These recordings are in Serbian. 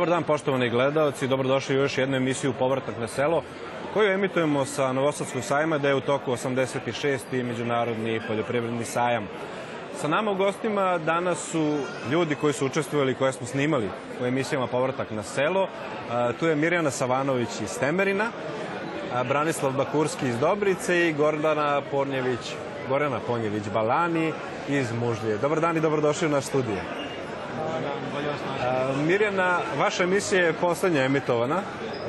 Dobar dan poštovani gledalci, dobrodošli u još jednu emisiju Povratak na selo koju emitujemo sa Novosadskog sajma da je u toku 86. Međunarodni poljoprivredni sajam. Sa nama u gostima danas su ljudi koji su učestvovali, koje smo snimali u emisijama Povratak na selo. Tu je Mirjana Savanović iz Temerina, Branislav Bakurski iz Dobrice i Gordana Pornjević, Gorana Ponjević Balani iz Mužlje. Dobar dan i dobrodošli u naš studio. Mirjana, vaša emisija je poslednja emitovana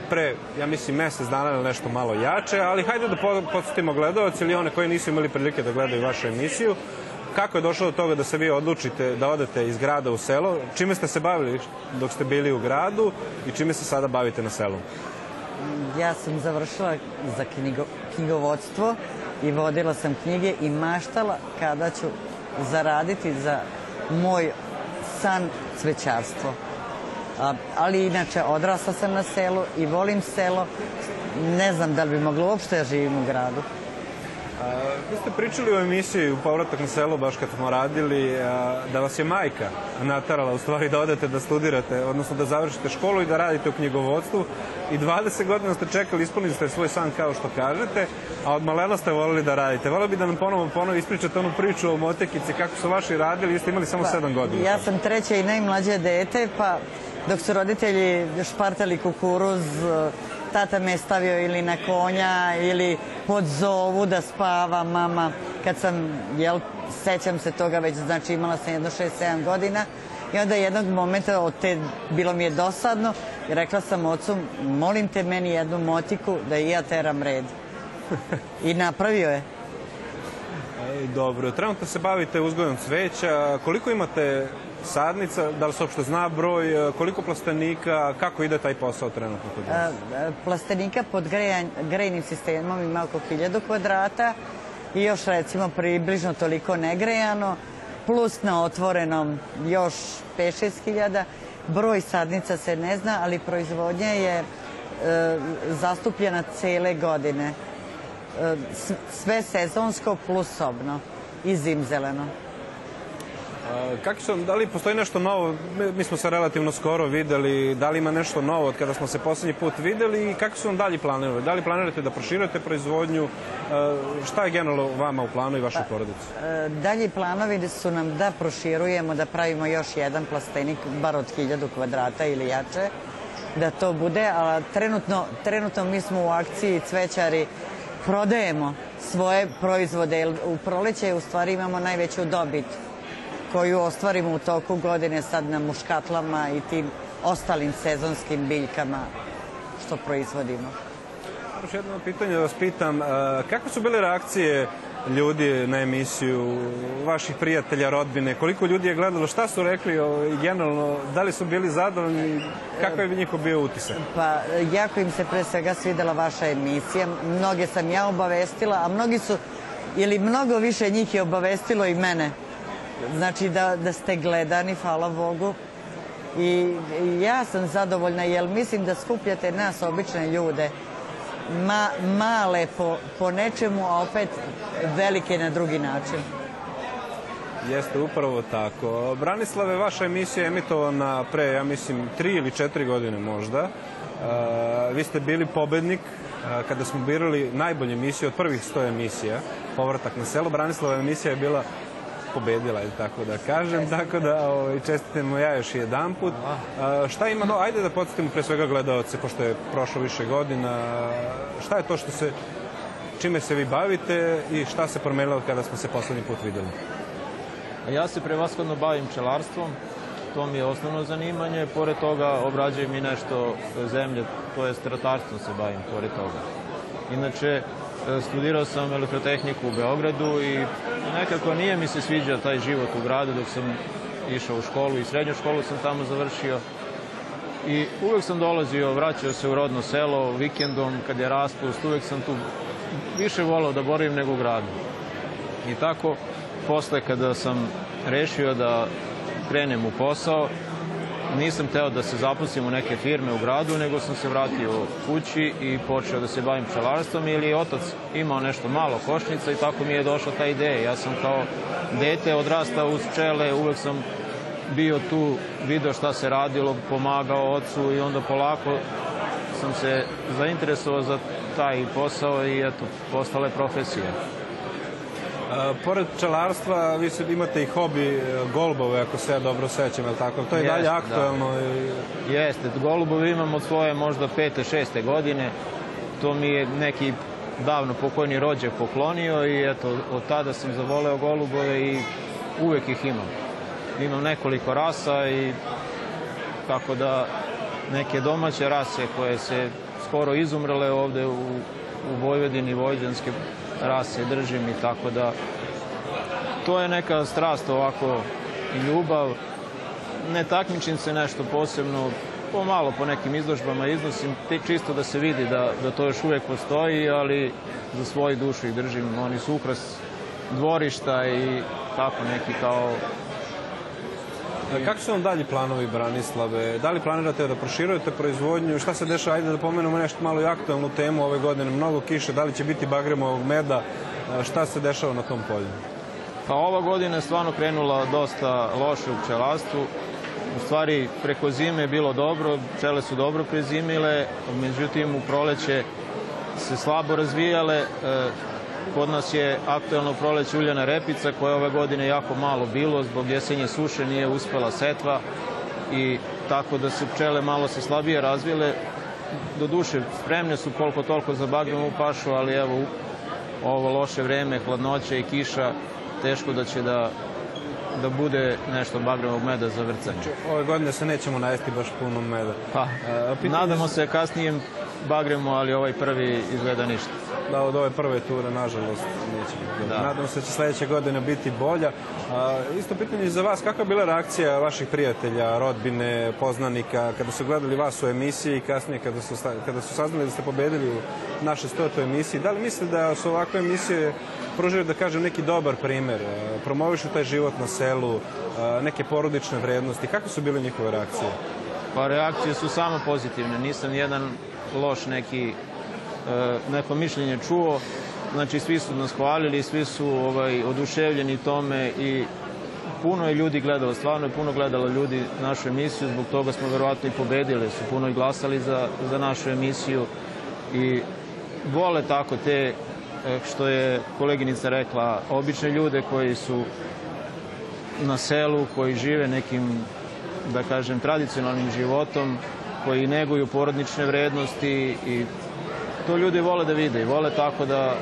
pre, ja mislim, mesec dana ili nešto malo jače, ali hajde da podsjetimo gledalci ili one koji nisu imali prilike da gledaju vašu emisiju. Kako je došlo do toga da se vi odlučite da odete iz grada u selo? Čime ste se bavili dok ste bili u gradu i čime se sada bavite na selu? Ja sam završila za knjigo, knjigovodstvo i vodila sam knjige i maštala kada ću zaraditi za moj san cvećarstvo. Ali inače odrasla sam na selu i volim selo. Ne znam da li bi moglo uopšte da živim u gradu. Vi ste pričali u emisiji u Povratak na selo, baš kad smo radili, da vas je majka natarala u stvari da odete da studirate, odnosno da završite školu i da radite u knjigovodstvu i 20 godina ste čekali, ispunili ste svoj san kao što kažete, a od malena ste volili da radite. Volio bi da nam ponovo, ponovo ispričate onu priču o motekici, kako su vaši radili, vi ste imali samo Pa, 7 godina. Ja sam treće i najmlađe dete, pa dok su roditelji špartali kukuruz, tata me stavio ili na konja ili pod zovu da spava mama. Kad sam, jel, sećam se toga već, znači imala sam jedno 6-7 godina i onda jednog momenta od te, bilo mi je dosadno i rekla sam ocu, molim te meni jednu motiku da i ja teram red. I napravio je. Dobro, trenutno se bavite uzgojom cveća. Koliko imate sadnica, da li se uopšte zna broj, e, koliko plastenika, kako ide taj posao trenutno kod vas? E, Plastenika pod grejan, grejnim sistemom ima oko 1000 kvadrata i još recimo približno toliko negrejano, plus na otvorenom još 5-6 hiljada. Broj sadnica se ne zna, ali proizvodnja je e, zastupljena cele godine. E, sve sezonsko plus sobno i zimzeleno. Kako su, da li postoji nešto novo? Mi, smo se relativno skoro videli, da li ima nešto novo od kada smo se poslednji put videli i kako su vam dalji planovi? Da li planirate da proširate proizvodnju? Šta je generalno vama u planu i vašoj porodici? E, Dalji planovi su nam da proširujemo, da pravimo još jedan plastenik, bar od 1000 kvadrata ili jače, da to bude, a trenutno, trenutno mi smo u akciji cvećari prodajemo svoje proizvode, jer u proleće u stvari imamo najveću dobit koju ostvarimo u toku godine sad na muškatlama i tim ostalim sezonskim biljkama što proizvodimo. Još jedno pitanje da vas pitam, kako su bile reakcije ljudi na emisiju, vaših prijatelja, rodbine, koliko ljudi je gledalo, šta su rekli i generalno, da li su bili zadovoljni, kakav je njihov bio utisak? Pa, jako im se pre svega svidela vaša emisija. Mnoge sam ja obavestila, a mnogi su, ili mnogo više njih je obavestilo i mene. Znači da, da ste gledani, hvala Bogu. I, ja sam zadovoljna, jer mislim da skupljate nas, obične ljude, ma, male po, po nečemu, a opet velike na drugi način. Jeste upravo tako. Branislave, vaša emisija je emitovana pre, ja mislim, tri ili četiri godine možda. E, vi ste bili pobednik e, kada smo birali najbolje emisije od prvih 100 emisija, Povratak na selo. Branislava emisija je bila pobedila, ili tako da kažem, tako da ovaj, čestitamo ja još jedan put. E, šta ima, no, ajde da podsjetimo pre svega gledalce, pošto je prošlo više godina, šta je to što se, čime se vi bavite i šta se promenilo kada smo se poslednji put videli? A Ja se prevashodno bavim pčelarstvom, to mi je osnovno zanimanje, pored toga obrađujem i nešto zemlje, to je ratarstvom se bavim pored toga. Inače, studirao sam elektrotehniku u Beogradu i nekako nije mi se sviđao taj život u gradu dok sam išao u školu i srednju školu sam tamo završio. I uvek sam dolazio, vraćao se u rodno selo vikendom kad je raspust, uvek sam tu više volao da boravim nego u gradu. I tako, posle kada sam rešio da krenem u posao, nisam teo da se zaposlim u neke firme u gradu, nego sam se vratio kući i počeo da se bavim pčelarstvom, ili je otac imao nešto malo košnica i tako mi je došla ta ideja. Ja sam kao dete odrastao uz pčele, uvek sam bio tu, video šta se radilo, pomagao ocu i onda polako sam se zainteresovao za taj posao i eto, postale profesije. A, pored pčelarstva, vi se imate i hobi e, golubove, ako se ja dobro sećam, je tako? To je dalje da. aktuelno. i- Jeste, golubove imam od svoje možda pete, šeste godine. To mi je neki davno pokojni rođak poklonio i eto, od tada sam zavoleo golubove i uvek ih imam. Imam nekoliko rasa i tako da neke domaće rase koje se skoro izumrle ovde u, u Vojvodini, vojvođanske rase držim i tako da to je neka strast ovako i ljubav. Ne takmičim se nešto posebno, pomalo po nekim izložbama iznosim, te čisto da se vidi da, da to još uvek postoji, ali za svoju dušu ih držim. Oni su ukras dvorišta i tako neki kao Kako su vam dalji planovi Branislave? Da li planirate da proširujete proizvodnju? Šta se dešava? Ajde da pomenemo nešto malo i aktualnu temu ove godine. Mnogo kiše, da li će biti bagremovog meda? A, Šta se dešava na tom polju? Pa ova godina je stvarno krenula dosta loše u pčelarstvu. U stvari, preko zime je bilo dobro, pčele su dobro prezimile, međutim u proleće se slabo razvijale. Kod nas je aktuelno proleće uljana repica koja je ove godine jako malo bilo, zbog jesenje suše nije uspela setva i tako da su pčele malo se slabije razvile. Do duše, spremne su koliko toliko za bagremovu pašu, ali evo ovo loše vreme, hladnoća i kiša, teško da će da, da bude nešto bagremovog meda za vrcanje. Ove godine se nećemo najesti baš puno meda. Pa, E, pitanje- nadamo se kasnijem bagremu, ali ovaj prvi izgleda ništa. Da, od ove prve ture, nažalost, neće biti. Da. Nadam se da će sledeće godine biti bolja. A, isto pitanje za vas, kakva je bila reakcija vaših prijatelja, rodbine, poznanika, kada su gledali vas u emisiji i kasnije kada su, kada su saznali da ste pobedili u našoj stotoj emisiji? Da li mislite da su ovakve emisije pružaju, da kažem, neki dobar primer, promovišu taj život na selu, neke porodične vrednosti? Kako su bile njihove reakcije? Pa reakcije su samo pozitivne, nisam jedan loš neki e, neko mišljenje čuo. Znači svi su nas hvalili, svi su ovaj oduševljeni tome i puno je ljudi gledalo, stvarno je puno gledalo ljudi našu emisiju, zbog toga smo verovatno i pobedili, su puno i glasali za, za našu emisiju i vole tako te, e, što je koleginica rekla, obične ljude koji su na selu, koji žive nekim, da kažem, tradicionalnim životom, koji neguju porodnične vrednosti i to ljudi vole da vide i vole tako da,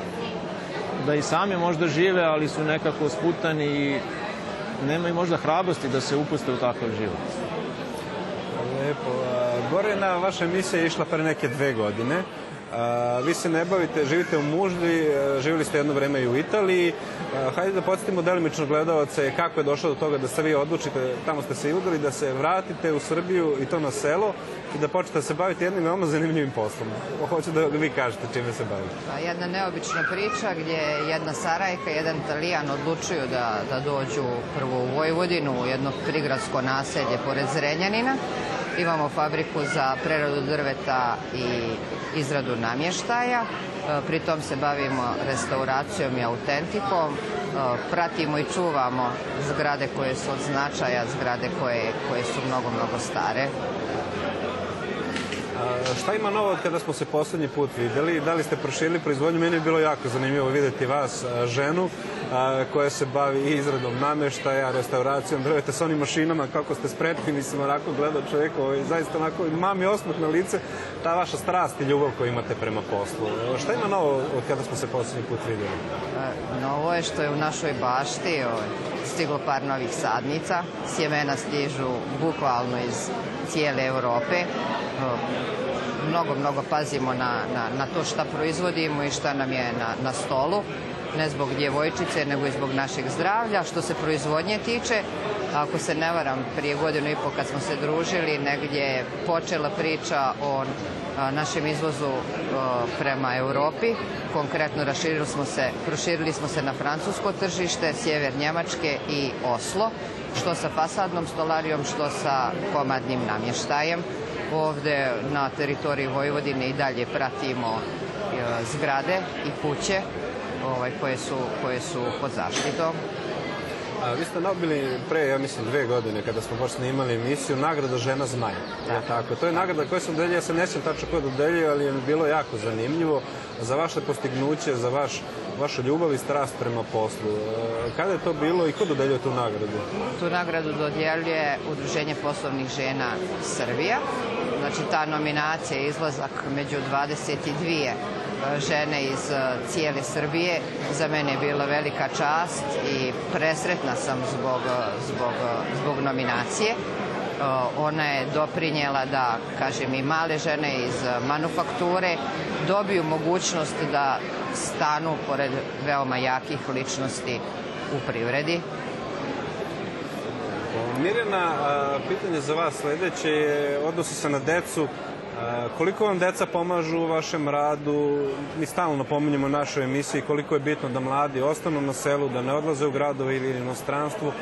da i sami možda žive, ali su nekako sputani i nemaju možda hrabrosti da se upuste u takav život. Lepo. Gorena, vaša emisija je išla pre neke dve godine. Vi se ne bavite, živite u Muždi, a, živjeli ste jedno vreme i u Italiji. A, hajde da podsjetimo delimično gledalce kako je došlo do toga da se vi odlučite, tamo ste se i udali, da se vratite u Srbiju i to na selo i da počnete da se bavite jednim veoma zanimljivim poslom. Hoću da vi kažete čime se bavite. Pa jedna neobična priča gdje jedna Sarajka i jedan Italijan odlučuju da, da dođu prvo u Vojvodinu, u jedno prigradsko naselje pored Zrenjanina. Imamo fabriku za preradu drveta i izradu namještaja. E, Pri tom se bavimo restauracijom i autentikom. E, Pratimo i čuvamo zgrade koje su od značaja, zgrade koje, koje su mnogo, mnogo stare. Šta ima novo kada smo se poslednji put videli? Da li ste proširili proizvodnju? Meni je bilo jako zanimljivo videti vas, ženu, koja se bavi izradom nameštaja, restauracijom drveta sa onim mašinama, kako ste spretni, mislim, onako gleda čovjek, ovaj, zaista onako, mami osmah na lice, ta vaša strast i ljubav koju imate prema poslu. A, Šta ima novo od kada smo se poslednji put videli? E, Novo je što je u našoj bašti ovaj, stiglo par novih sadnica. Sjemena stižu bukvalno iz cijele Europe. E, Mnogo, mnogo pazimo na, na, na to šta proizvodimo i šta nam je na, na stolu. Ne zbog djevojčice, nego i zbog našeg zdravlja. Što se proizvodnje tiče, ako se ne varam, prije godinu i po kad smo se družili, negdje je počela priča o našem izvozu a, prema Europi. Konkretno raširili smo se, proširili smo se na francusko tržište, sjever Njemačke i Oslo, što sa fasadnom stolarijom, što sa komadnim namještajem. Ovde na teritoriji Vojvodine i dalje pratimo e, zgrade i kuće ovaj, koje, su, koje su pod zaštitom. A, vi ste dobili pre, ja mislim, dve godine kada smo baš snimali emisiju, nagradu Žena Zmaj. Ja, tako. To je nagrada koju sam dodelio, ja se ne sjećam tačno ko dodelio, ali je bilo jako zanimljivo za vaše postignuće, za vaš, vašu ljubav i strast prema poslu. E, Kada je to bilo i ko dodeljuje tu nagradu? Tu nagradu dodjeljuje Udruženje poslovnih žena Srbija. Znači ta nominacija je izlazak među 22 e, žene iz e, cijele Srbije. Za mene je bila velika čast i presretna sam zbog, zbog, zbog nominacije. E, Ona je doprinjela da, kažem, i male žene iz manufakture dobiju mogućnost da stanu pored veoma jakih ličnosti u privredi. Mirjana, a, pitanje za vas sledeće je, odnosi se na decu. Koliko vam deca pomažu u vašem radu? Mi stalno pominjemo našoj emisiji koliko je bitno da mladi ostanu na selu, da ne odlaze u gradove ili inostranstvu.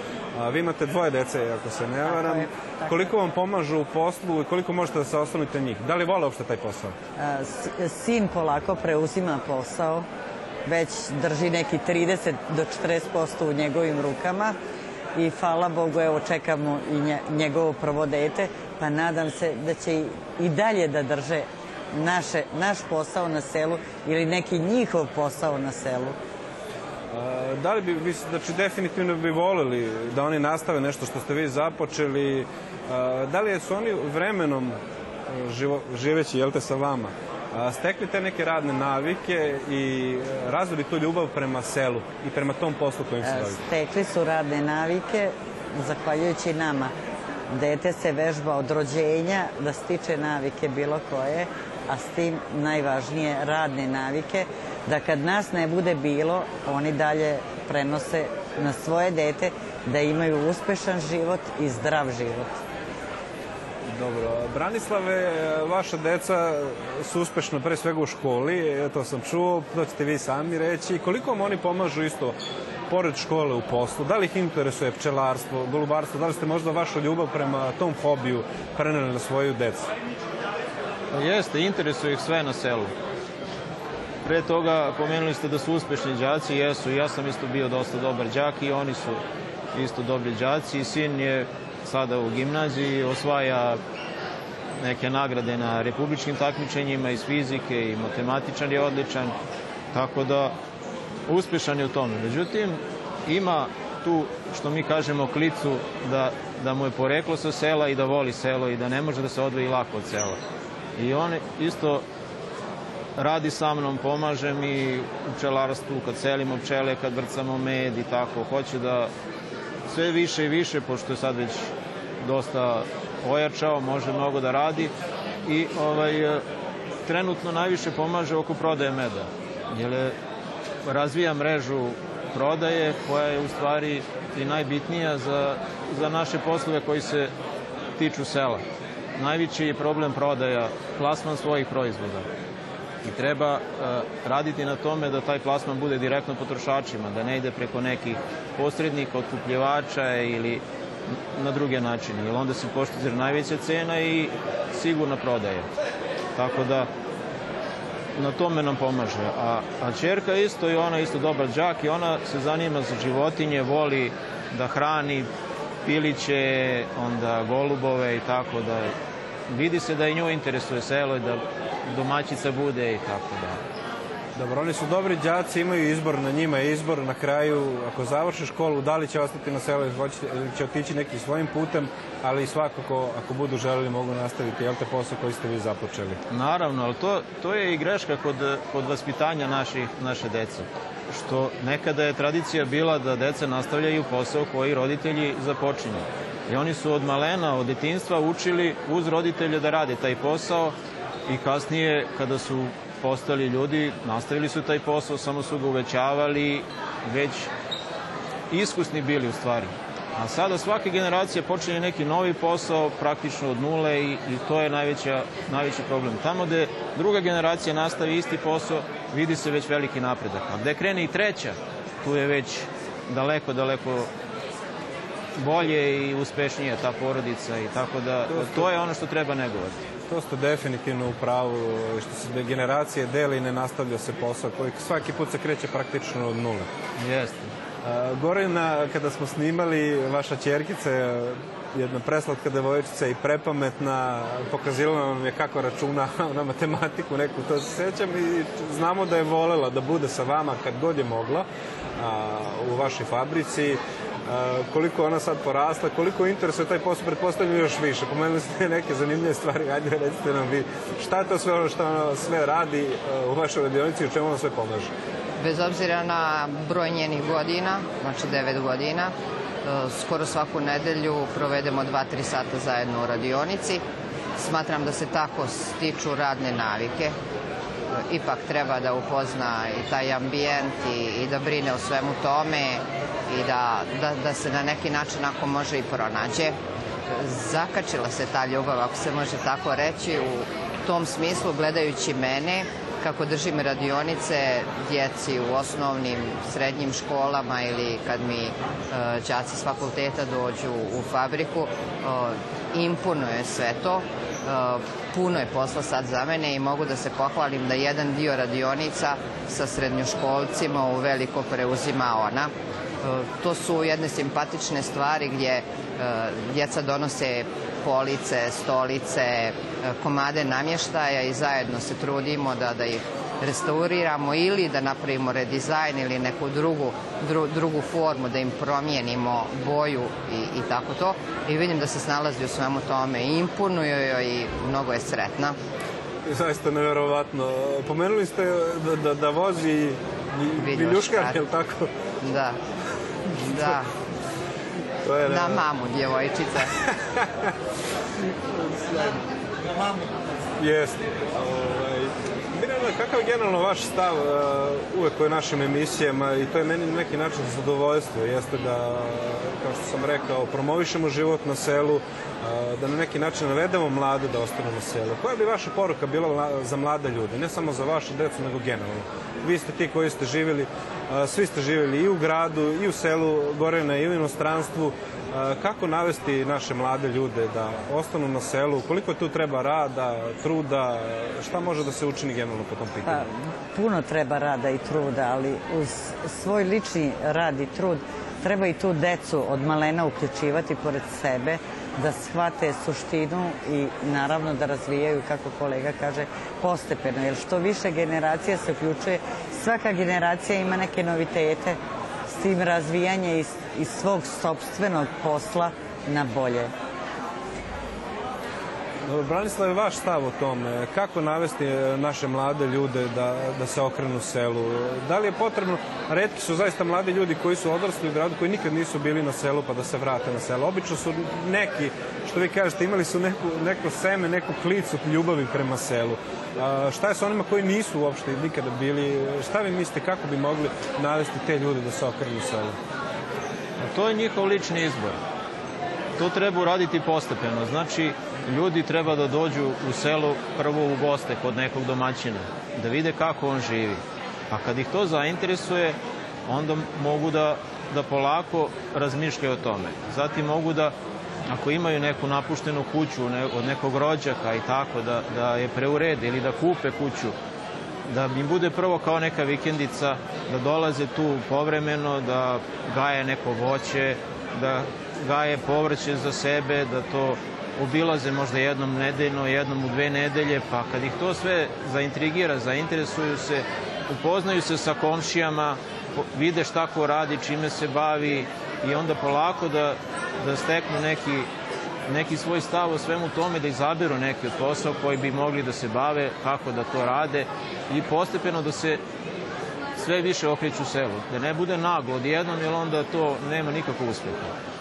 Vi imate dvoje dece, ako se ne varam. je, tako Koliko vam pomažu u poslu i koliko možete da se oslonite njih? Da li vole uopšte taj posao? Sin polako preuzima posao, već drži neki 30 do 40% u njegovim rukama i hvala Bogu, evo čekamo i nje- njegovo prvo dete, pa nadam se da će i- dalje da drže naše, naš posao na selu ili neki njihov posao na selu. Da li bi, znači definitivno bi volili da oni nastave nešto što ste vi započeli, da li su oni vremenom a, živo, živeći, jel te, sa vama, stekli te neke radne navike i a, razvili tu ljubav prema selu i prema tom poslu kojim se E, bavite? Stekli su radne navike, zahvaljujući nama. Dete se vežba od rođenja da stiče navike bilo koje, a s tim najvažnije radne navike, da kad nas ne bude bilo, oni dalje prenose na svoje dete da imaju uspešan život i zdrav život. Dobro. Branislave, vaša deca su uspešno pre svega u školi, to sam čuo, to ćete vi sami reći. Koliko vam oni pomažu isto pored škole u poslu? Da li ih interesuje pčelarstvo, golubarstvo? Da li ste možda vašu ljubav prema tom hobiju preneli na svoju decu? Jeste, interesuje ih sve na selu. Pre toga pomenuli ste da su uspešni đaci, jesu, ja sam isto bio dosta dobar đak i oni su isto dobri đaci. Sin je sada u gimnaziji, osvaja neke nagrade na republičkim takmičenjima iz fizike i matematičan je odličan, tako da uspešan je u tome. Međutim, ima tu, što mi kažemo, klicu da, da mu je poreklo sa sela i da voli selo i da ne može da se odvoji lako od sela. I on isto radi sa mnom, pomaže mi u pčelarstvu, kad selimo pčele, kad vrcamo med i tako. Hoće da sve više i više, pošto je sad već dosta ojačao, može mnogo da radi i ovaj, e, trenutno najviše pomaže oko prodaje meda. Jer je, razvija mrežu prodaje koja je u stvari i najbitnija za, za naše poslove koji se tiču sela. Najveći je problem prodaja, plasman svojih proizvoda. I treba e, raditi na tome da taj plasman bude direktno potrošačima, da ne ide preko nekih posrednika, otkupljivača ili na druge načine, jer onda se poštizira najveća cena i sigurna prodaja. Tako da na tome nam pomaže. A, a čerka isto i ona isto dobar đak i ona se zanima za životinje, voli da hrani piliće, onda golubove i tako da vidi se da i nju interesuje selo i da domaćica bude i tako da. Dobro, oni su dobri đaci, imaju izbor, na njima je izbor na kraju, ako završe školu, da li će ostati na selu ili će otići nekim svojim putem, ali svakako, ako budu želeli, mogu nastaviti, jel te posao koji ste vi započeli? Naravno, ali to, to je i greška kod, kod vaspitanja naših, naše dece. Što nekada je tradicija bila da deca nastavljaju posao koji roditelji započinju. I oni su od malena, od detinstva učili uz roditelje da rade taj posao i kasnije kada su postali ljudi, nastavili su taj posao, samo su ga uvećavali, već iskusni bili u stvari. A sada svake generacije počinje neki novi posao praktično od nule i, i to je najveća, najveći problem. Tamo gde druga generacija nastavi isti posao, vidi se već veliki napredak. A gde krene i treća, tu je već daleko, daleko bolje i uspešnije ta porodica i tako da to je ono što treba negovati. To ste definitivno u pravu, što se generacije deli i ne nastavlja se posao koji svaki put se kreće praktično od nule. Jeste. Gorina, kada smo snimali, vaša čerkica je jedna preslatka devojčica i prepametna, pokazivala nam je kako računa na matematiku neku, to se sećam i znamo da je volela da bude sa vama kad god je mogla a, u vašoj fabrici. Koliko ona sad porasla, koliko interesuje taj posao, pretpostavljam još više. Pomenuli ste neke zanimljive stvari, ajde recite nam vi šta je to sve ono što ona sve radi u vašoj radionici i u čemu ona sve pomaže? Bez obzira na broj njenih godina, znači 9 godina, skoro svaku nedelju provedemo 2-3 sata zajedno u radionici. Smatram da se tako stiču radne navike. Ipak treba da upozna i taj ambijent i, i da brine o svemu tome i da, da, da se na neki način ako može i pronađe. Zakačila se ta ljubav, ako se može tako reći, u tom smislu gledajući mene, kako držim radionice djeci u osnovnim, srednjim školama ili kad mi e, đaci s fakulteta dođu u fabriku, e, imponuje sve to. E, puno je posla sad za mene i mogu da se pohvalim da jedan dio radionica sa srednjoškolcima u veliko preuzima ona. To su jedne simpatične stvari gdje djeca donose police, stolice, komade namještaja i zajedno se trudimo da, da ih restauriramo ili da napravimo redizajn ili neku drugu, dru, drugu formu, da im promijenimo boju i, i tako to. I vidim da se snalazi u svemu tome i imponuje joj i mnogo je sretna. Zaista nevjerovatno. Pomenuli ste da, da, da vozi viljuškar, je li tako? Da, da. To je, Na mamu djevojčice. Na mamu. Jeste. Ovaj, kakav je generalno vaš stav uh, uvek o našim emisijama i to je meni na neki način zadovoljstvo, jeste da, kao što sam rekao, promovišemo život na selu, uh, da na neki način navedemo mlade da ostanu na selu. Koja bi vaša poruka bila za mlade ljude, ne samo za vašu decu, nego generalno? Vi ste ti koji ste živjeli, uh, svi ste živjeli i u gradu, i u selu Gorena, i u inostranstvu. Kako navesti naše mlade ljude da ostanu na selu? Koliko tu treba rada, truda? Šta može da se učini generalno po tom pitanju? Pa, puno treba rada i truda, ali uz svoj lični rad i trud treba i tu decu od malena uključivati pored sebe, da shvate suštinu i naravno da razvijaju, kako kolega kaže, postepeno. Jer što više generacija se uključuje, svaka generacija ima neke novitete, s tim razvijanje iz, iz svog sobstvenog posla na bolje. Branislav, vaš stav o tome, kako navesti naše mlade ljude da, da se okrenu selu? Da li je potrebno, redki su zaista mladi ljudi koji su odrasli u gradu, koji nikad nisu bili na selu pa da se vrate na selo. Obično su neki, što vi kažete, imali su neku, neko seme, neku klicu ljubavi prema selu. A, šta je sa onima koji nisu uopšte nikada bili? Šta vi mislite, kako bi mogli navesti te ljude da se okrenu selu? To je njihov lični izbor. To treba uraditi postepeno. Znači, ljudi treba da dođu u selo prvo u goste kod nekog domaćina, da vide kako on živi. A kad ih to zainteresuje, onda mogu da, da polako razmišljaju o tome. Zatim mogu da, ako imaju neku napuštenu kuću ne, od nekog rođaka i tako, da, da je preurede ili da kupe kuću, da im bude prvo kao neka vikendica, da dolaze tu povremeno, da gaje neko voće, da gaje povrće za sebe, da to obilaze možda jednom nedeljno, jednom u dve nedelje, pa kad ih to sve zaintrigira, zainteresuju se, upoznaju se sa komšijama, vide šta ko radi, čime se bavi i onda polako da, da steknu neki, neki svoj stav o svemu tome, da izaberu neki od posao koji bi mogli da se bave, kako da to rade i postepeno da se sve više okreću selu. Da ne bude naglo odjednom, jer onda to nema nikakvog uspeha.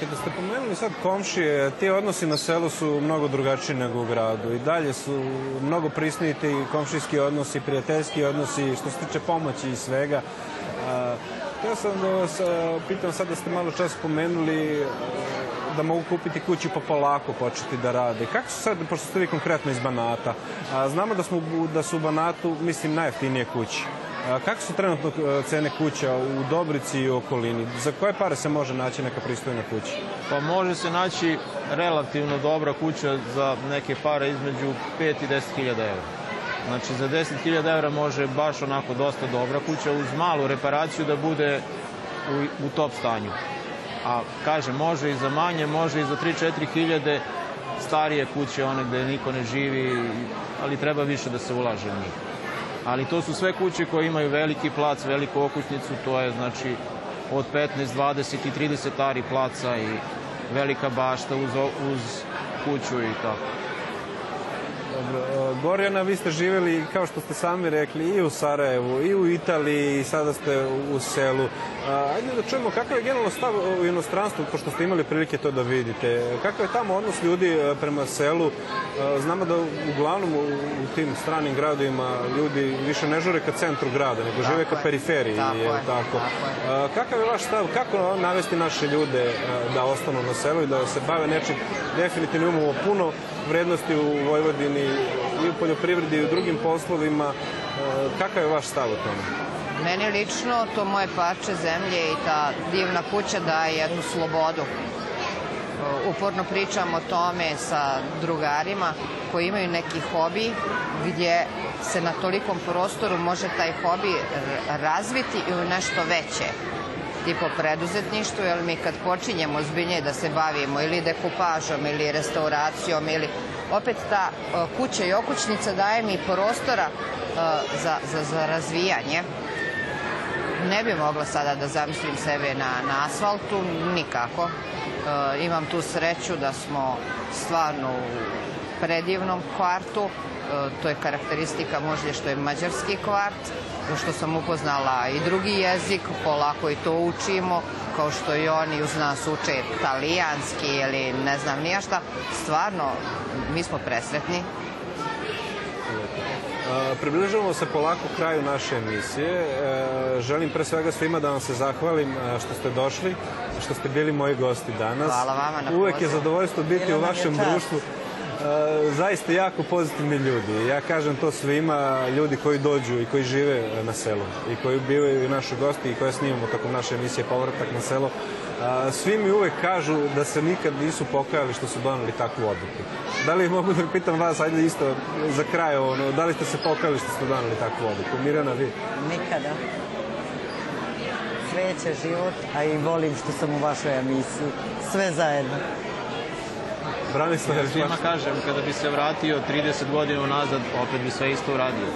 Kada ste pomenuli sad komšije, ti odnosi na selu su mnogo drugačiji nego u gradu. I dalje su mnogo prisniji ti komšijski odnosi, prijateljski odnosi, što se tiče pomoći i svega. Ja sam da vas pitam sad da ste malo čas spomenuli da mogu kupiti kuću pa polako početi da rade. Kako su sad, pošto ste vi konkretno iz Banata, znamo da, smo, da su u Banatu, mislim, najjeftinije kuće. Kako su trenutno cene kuća u Dobrici i u okolini? Za koje pare se može naći neka pristojna kuća? Pa može se naći relativno dobra kuća za neke pare između 5 i 10 hiljada evra. Znači za 10 hiljada evra može baš onako dosta dobra kuća uz malu reparaciju da bude u, u top stanju. A kaže, može i za manje, može i za 3-4 hiljade starije kuće, one gde niko ne živi, ali treba više da se ulaže u njih. Ali to su sve kuće koje imaju veliki plac, veliku okućnicu, to je znači od 15, 20 i 30 ari placa i velika bašta uz, uz kuću i tako. Dobro. E, Gorjana, vi ste živjeli, kao što ste sami rekli, i u Sarajevu, i u Italiji, i sada ste u selu. A, Ajde da čujemo kakav je generalno stav u inostranstvu, pošto ste imali prilike to da vidite. Kakav je tamo odnos ljudi e, prema selu? E, Znamo da uglavnom u, tim stranim gradovima ljudi više ne žure ka centru grada, nego žive ka je. periferiji. Tako je je, tako? tako A, Kakav je vaš stav? Kako navesti naše ljude e, da ostanu na selu i da se bave nečim? Definitivno imamo puno vrednosti u Vojvodini i u poljoprivredi i u drugim poslovima. E, Kakav je vaš stav o tome? Meni lično to moje parče zemlje i ta divna kuća daje jednu slobodu. Uporno pričam o tome sa drugarima koji imaju neki hobi gdje se na tolikom prostoru može taj hobi razviti i u nešto veće tipo preduzetništvo, jer mi kad počinjemo zbiljnije da se bavimo ili dekupažom ili restauracijom ili opet ta kuća i okućnica daje mi prostora za, za, za razvijanje ne bi mogla sada da zamislim sebe na, na asfaltu, nikako. Imam tu sreću da smo stvarno u predivnom kvartu. E, to je karakteristika možda što je mađarski kvart, što sam upoznala i drugi jezik, polako i to učimo, kao što i oni uz nas uče talijanski ili ne znam nija šta. Stvarno, mi smo presretni. E, Približavamo se polako kraju naše emisije. E, Želim pre svega svima da vam se zahvalim e, što ste došli, što ste bili moji gosti danas. Hvala vama na Uvek je pozivu. zadovoljstvo biti Bilo u vašem društvu. E, Zaista jako pozitivni ljudi. Ja kažem to svima, ljudi koji dođu i koji žive na selu i koji bivaju naši gosti i koje snimamo tokom naše emisije Povratak na selo. A, Svi mi uvek kažu da se nikad nisu pokajali što su doneli takvu odluku. Da li mogu da pitam vas, ajde isto za kraj, ono, da li ste se pokajali što ste doneli takvu odluku? Mirjana, vi? Nikada. Sreće, život, a i volim što sam u vašoj emisiji. Sve zajedno. Branislav, Ja svima kažem, kada bi se vratio 30 godina unazad, opet bi sve isto uradio.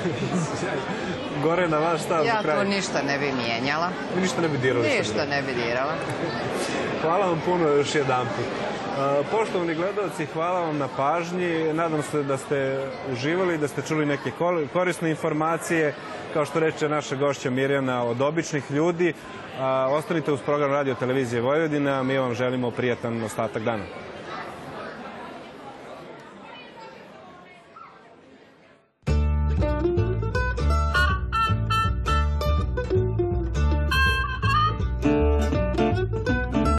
gore na vaš stav Ja za kraj. tu ništa ne bi mijenjala, Vi ništa ne bi dirali. sad. ništa ne bi dirala. Hvala vam puno još jedan put. Poštovani gledalci, hvala vam na pažnji. Nadam se da ste uživali, da ste čuli neke korisne informacije, kao što reče naša gošća Mirjana, od običnih ljudi. Ostanite uz program Radio Televizije Vojvodina. Mi vam želimo prijatan ostatak dana.